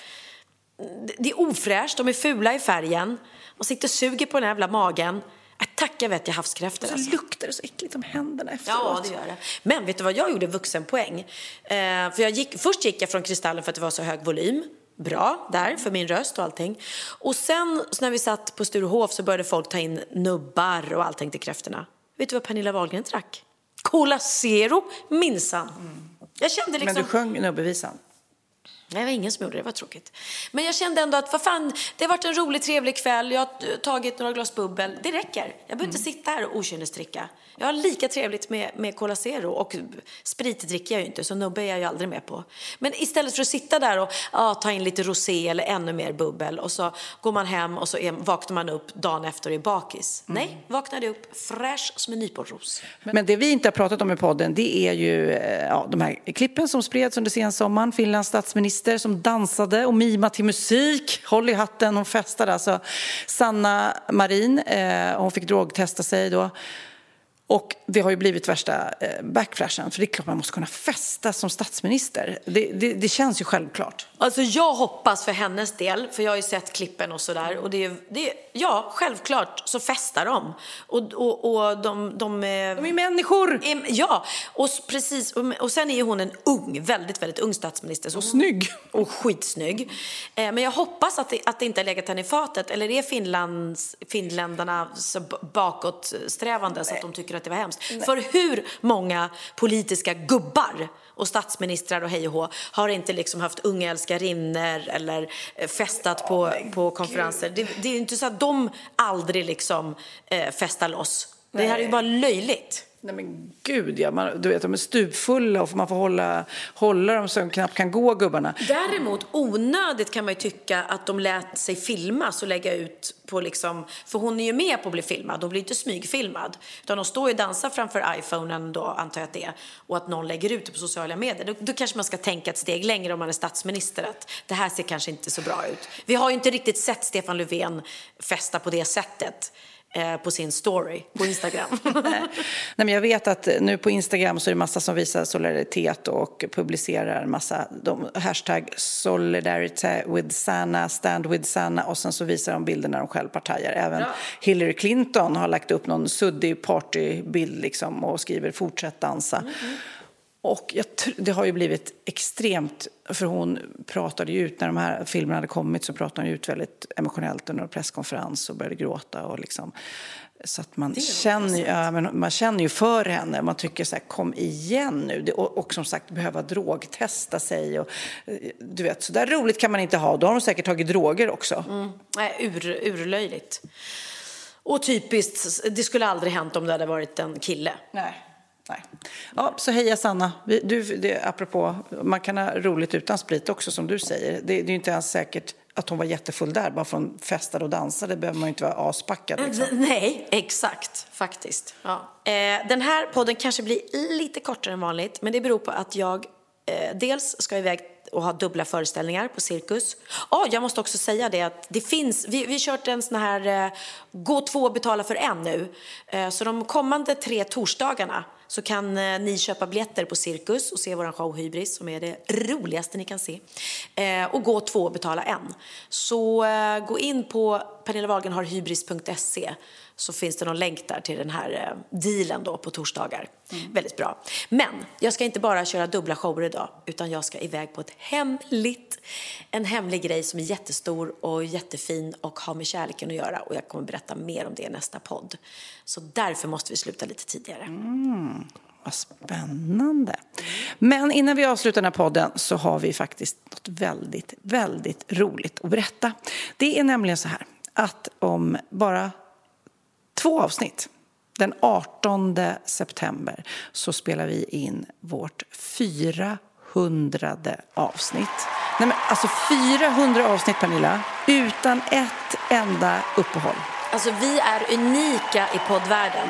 Det- Det är ofräscht, de är fula i färgen. Man sitter och suger på den här jävla magen. Äh, tacka vet jag havskräftor Så alltså. luktar det så äckligt om händerna efteråt. Ja, det gör det. Men vet du vad jag gjorde vuxenpoäng? Eh, för jag gick, först gick jag från Kristallen för att det var så hög volym. Bra där för min röst och allting. Och sen när vi satt på Sturehof så började folk ta in nubbar och allting till kräftorna. Vet du vad Pernilla Wahlgren drack? Cola Zero minsann. Jag kände liksom... Men du sjöng nubbevisan. Nej, det var ingen som gjorde det, det var tråkigt. Men jag kände ändå att vad fan, det har varit en rolig, trevlig kväll, jag har tagit några glas bubbel, det räcker. Jag behöver inte sitta här och okynnesdricka. Jag har lika trevligt med, med Cola Zero och sprit dricker jag ju inte, så nubbe är jag ju aldrig med på. Men istället för att sitta där och ja, ta in lite rosé eller ännu mer bubbel och så går man hem och så är, vaknar man upp dagen efter och är bakis. Nej, vaknade upp fräsch som en nyponros. Men det vi inte har pratat om i podden det är ju eh, ja, de här klippen som spreds under sensommaren. Finlands statsminister som dansade och mimade till musik. Håll i hatten, hon festade alltså. Sanna Marin, eh, hon fick drogtesta sig då. Och det har ju blivit värsta eh, backflashen. För det är klart man måste kunna festa som statsminister. Det, det, det känns ju självklart. Alltså jag hoppas för hennes del, för jag har ju sett klippen och sådär. Och det är, det ja, självklart så festar de. Och, och, och de, de, De är människor! är, ja, och precis. Och, och sen är ju hon en ung, väldigt, väldigt ung statsminister. Och snygg. Och skitsnygg. Eh, men jag hoppas att det, att det inte har legat henne i fatet. Eller är Finlands, finländarna så bakåtsträvande så att de tycker att det var hemskt? För hur många politiska gubbar och statsministrar och hej och hå har inte liksom haft unga älskarinnor eller eh, festat på, på konferenser? Det, det är ju inte så att de aldrig liksom eh, festar loss. Det här är ju bara löjligt. Nej men gud ja, man, du vet de är stupfulla och man får hålla, hålla dem så de knappt kan gå gubbarna. Däremot onödigt kan man ju tycka att de lät sig filmas och lägga ut på liksom, för hon är ju med på att bli filmad, hon blir inte smygfilmad. Utan de står ju och dansar framför iPhonen då, antar jag att det är, och att någon lägger ut det på sociala medier. Då, då kanske man ska tänka ett steg längre om man är statsminister, att det här ser kanske inte så bra ut. Vi har ju inte riktigt sett Stefan Löfven festa på det sättet på sin story på Instagram. Nej, men jag vet att nu på Instagram så är det massa som visar solidaritet och publicerar massa de, hashtag solidarity with Sanna, stand with Sanna och sen så visar de bilder när de själv partajar. Även Hillary Clinton har lagt upp någon suddig partybild liksom och skriver fortsätt dansa. Och jag, det har ju blivit extremt, för hon pratade ju ut, när de här filmerna hade kommit så pratade hon ut väldigt emotionellt under en presskonferens och började gråta och liksom så att man känner, ju- ja, men man känner ju för henne. Man tycker så här, kom igen nu. Det, och, och som sagt, behöva drogtesta sig. Och, eh, du vet, så där roligt kan man inte ha. Då har de säkert tagit droger också. Nej, ur, urlöjligt. Och typiskt, det skulle aldrig hänt om det hade varit en kille. Nej. Nej. Ja, så heja Sanna. Du, det, apropå, man kan ha roligt utan sprit också som du säger. Det, det är ju inte ens säkert att hon var jättefull där. Bara för att hon festade och dansade behöver man ju inte vara aspackad. Liksom. Nej, exakt, faktiskt. Ja. Eh, den här podden kanske blir lite kortare än vanligt, men det beror på att jag eh, dels ska iväg och ha dubbla föreställningar på Cirkus. Ja, jag måste också säga det att det finns, vi, vi har kört en sån här eh, gå två och betala för en nu. Eh, så de kommande tre torsdagarna så kan eh, ni köpa biljetter på Cirkus och se vår show Hybris som är det roligaste ni kan se. Eh, och gå två och betala en. Så eh, gå in på pernillewagenharhybris.se så finns det någon länk där till den här eh, dealen då på torsdagar. Väldigt bra. Men jag ska inte bara köra dubbla shower idag utan jag ska iväg på ett hemligt, en hemlig grej som är jättestor och jättefin och har med kärleken att göra och jag kommer berätta mer om det i nästa podd. Så därför måste vi sluta lite tidigare. Vad spännande. Men innan vi avslutar den här podden så har vi faktiskt något väldigt, väldigt roligt att berätta. Det är nämligen så här att om bara två avsnitt den 18 september så spelar vi in vårt 400 avsnitt. Nej, men alltså 400 avsnitt, Pernilla, utan ett enda uppehåll. Alltså vi är unika i poddvärlden.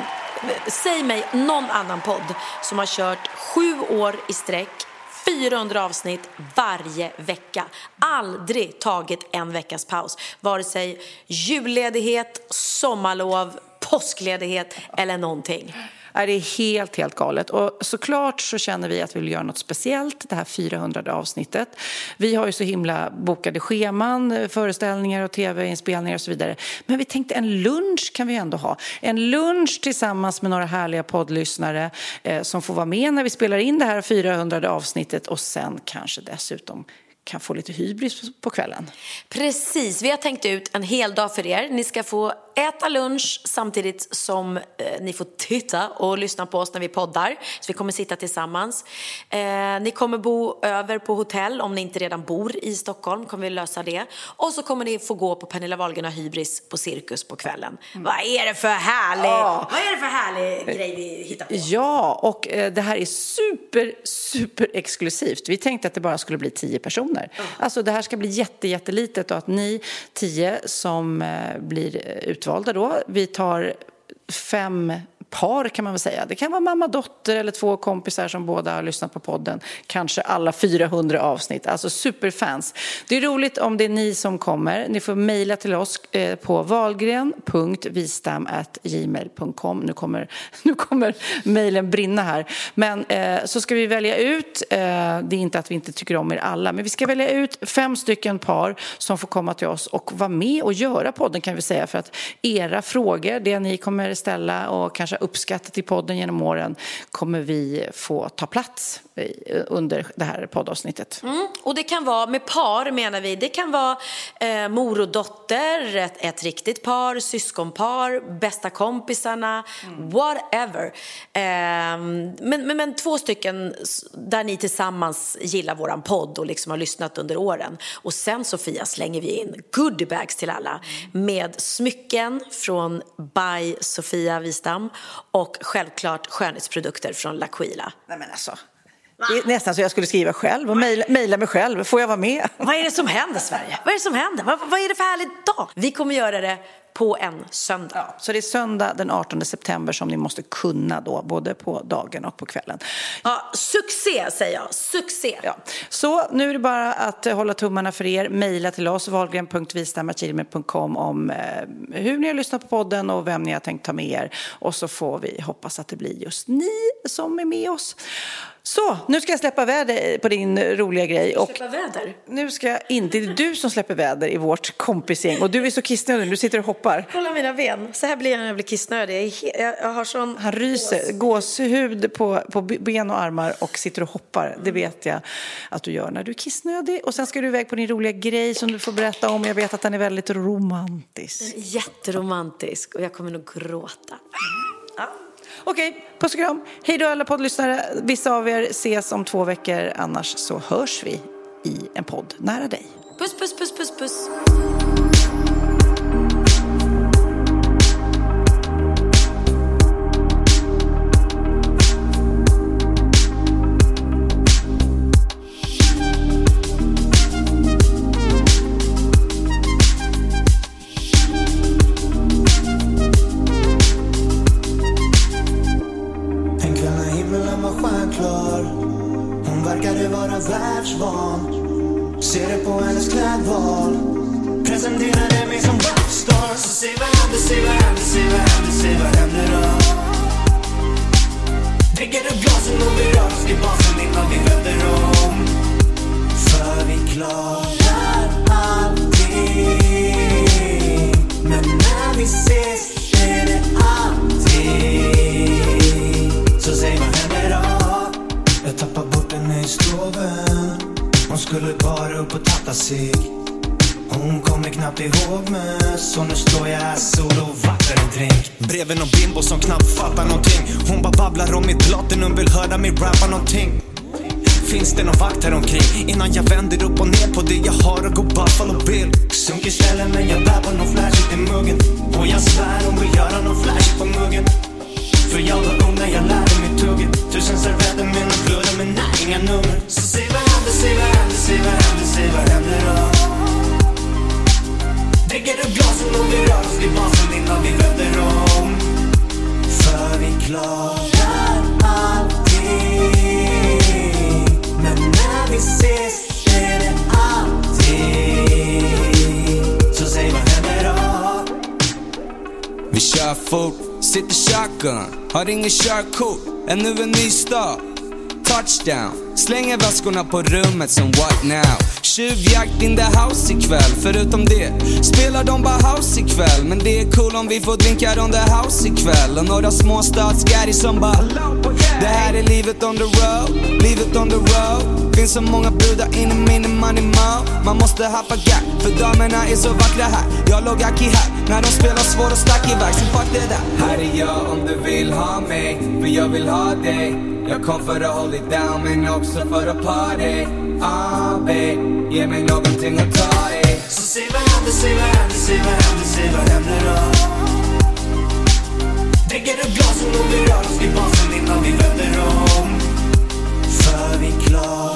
Säg mig någon annan podd som har kört sju år i sträck 400 avsnitt varje vecka. Aldrig tagit en veckas paus. Vare sig julledighet, sommarlov, påskledighet eller någonting. Nej, Det är helt, helt galet. Och såklart så känner vi att vi vill göra något speciellt, det här 400 avsnittet. Vi har ju så himla bokade scheman, föreställningar och tv-inspelningar och så vidare. Men vi tänkte en lunch kan vi ändå ha. En lunch tillsammans med några härliga poddlyssnare eh, som får vara med när vi spelar in det här 400 avsnittet och sen kanske dessutom kan få lite hybris på kvällen. Precis, vi har tänkt ut en hel dag för er. Ni ska få äta lunch samtidigt som eh, ni får titta och lyssna på oss när vi poddar. Så vi kommer sitta tillsammans. Eh, ni kommer bo över på hotell om ni inte redan bor i Stockholm. kommer vi lösa det. Och så kommer ni få gå på Pernilla Wahlgren och Hybris på Cirkus på kvällen. Vad är det för härlig, Ja. vad är det för härlig grej vi hittar på? Ja, och eh, det här är super, super exklusivt. Vi tänkte att det bara skulle bli tio personer. Alltså det här ska bli jätte, jättelitet och att ni tio som eh, blir eh, utvalda då, vi tar fem par kan man väl säga. Det kan vara mamma, dotter eller två kompisar som båda har lyssnat på podden. Kanske alla 400 avsnitt, alltså superfans. Det är roligt om det är ni som kommer. Ni får mejla till oss eh, på valgren.vistam.gmail.com. Nu kommer, nu kommer mejlen brinna här. Men eh, så ska vi välja ut, eh, det är inte att vi inte tycker om er alla, men vi ska välja ut fem stycken par som får komma till oss och vara med och göra podden kan vi säga. För att era frågor, det ni kommer ställa och kanske uppskattat i podden genom åren, kommer vi få ta plats under det här poddavsnittet. Mm, och det kan vara, med par menar vi, det kan vara eh, mor och dotter, ett, ett riktigt par, syskonpar, bästa kompisarna, whatever. Eh, men, men, men två stycken där ni tillsammans gillar våran podd och liksom har lyssnat under åren. Och sen Sofia slänger vi in goodiebags till alla med smycken från by Sofia Wistam och självklart skönhetsprodukter från L'Aquila. Nej men alltså. Det är nästan så jag skulle skriva själv och mejla, mig själv. Får jag vara med? Vad är det som händer Sverige? Vad är det som händer? Vad, vad är det för härlig dag? Vi kommer göra det på en söndag. Ja, så det är söndag den 18 september som ni måste kunna då, både på dagen och på kvällen. Ja, succé säger jag, succé. Ja. Så nu är det bara att hålla tummarna för er. Mejla till oss, valgren.vistam.gmail.com om eh, hur ni har lyssnat på podden och vem ni har tänkt ta med er. Och så får vi hoppas att det blir just ni som är med oss. Så, nu ska jag släppa väder på din roliga grej. Och Släppa väder. nu ska jag inte, det är du som släpper väder i vårt kompisgäng. Och du är så kissnödig, du sitter och hoppar. Kolla mina ben. Så här blir jag när jag blir kissnödig. Jag, är jag, har sån... Han ryser, gåshud på, på ben och armar och sitter och hoppar. Det vet jag att du gör när du är kissnödig. Och sen ska du iväg på din roliga grej som du får berätta om. Jag vet att den är väldigt romantisk. Jätteromantisk och jag kommer nog gråta. Okej, puss och kram. Hej då alla poddlyssnare. Vissa av er ses om två veckor. Annars så hörs vi i en podd nära dig. Puss, puss, puss, puss, puss. Klarar allting Men när vi ses är det alltid Så säg vad händer då? Jag tappar bort henne i stoven Hon skulle bara upp och tappa sig hon kommer knappt ihåg mig Så nu står jag här solo och vaktar en drink Bredvid nån bimbo som knappt fattar någonting Hon bara babblar om mitt platinum Vill höra mig rappa någonting Finns det någon vakt här omkring. Innan jag vänder upp och ner på det jag har och går Buffalo Bill. Sunkig ställe men jag bär på nån flashigt i muggen. Och jag svär hon vill göra nån flash på muggen. För jag var ung när jag lärde mig tugget. Tusen servetter med nån blöda men nej inga nummer. Så säg vad händer, säg vad händer, säg vad händer, säg vad händer då. Dricker du glasen och vi rör oss till basen innan vi vänder om. För vi klarar Vi kör fort, sitter shotgun, har ingen körkort, ännu en ny start. Touchdown, slänger väskorna på rummet som what now? Tjuvjakt in the house ikväll, förutom det spelar de bara house ikväll. Men det är cool om vi får drinkar on the house ikväll. Och några småstadsgäris som bara Det här är livet on the road, livet on the road. Finns så många brudar inne min money mo. Man måste happa gack, för damerna är så vackra här. Jag låg aki här, när de spelar svår och stack iväg. Så fuck det där. Här är jag om du vill ha mig, för jag vill ha dig. Jag kom för att hold it down men också för att party. Ah babe, ge mig någonting att ta i. Så säg vad händer, säg vad händer, säg vad händer, säg vad händer då? Dricker upp glasen och vi rör oss till basen innan vi vänder om. För vi klarar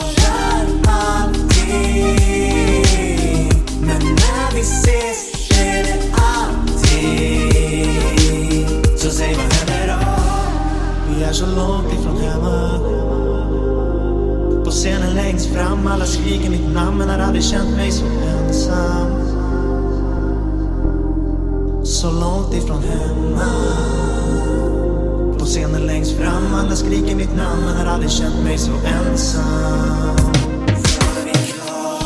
så långt ifrån hemma. På scenen längst fram, alla skriker mitt namn men har aldrig känt mig så ensam. Så långt ifrån hemma. På scenen längst fram, alla skriker mitt namn men har aldrig känt mig så ensam. För min klarar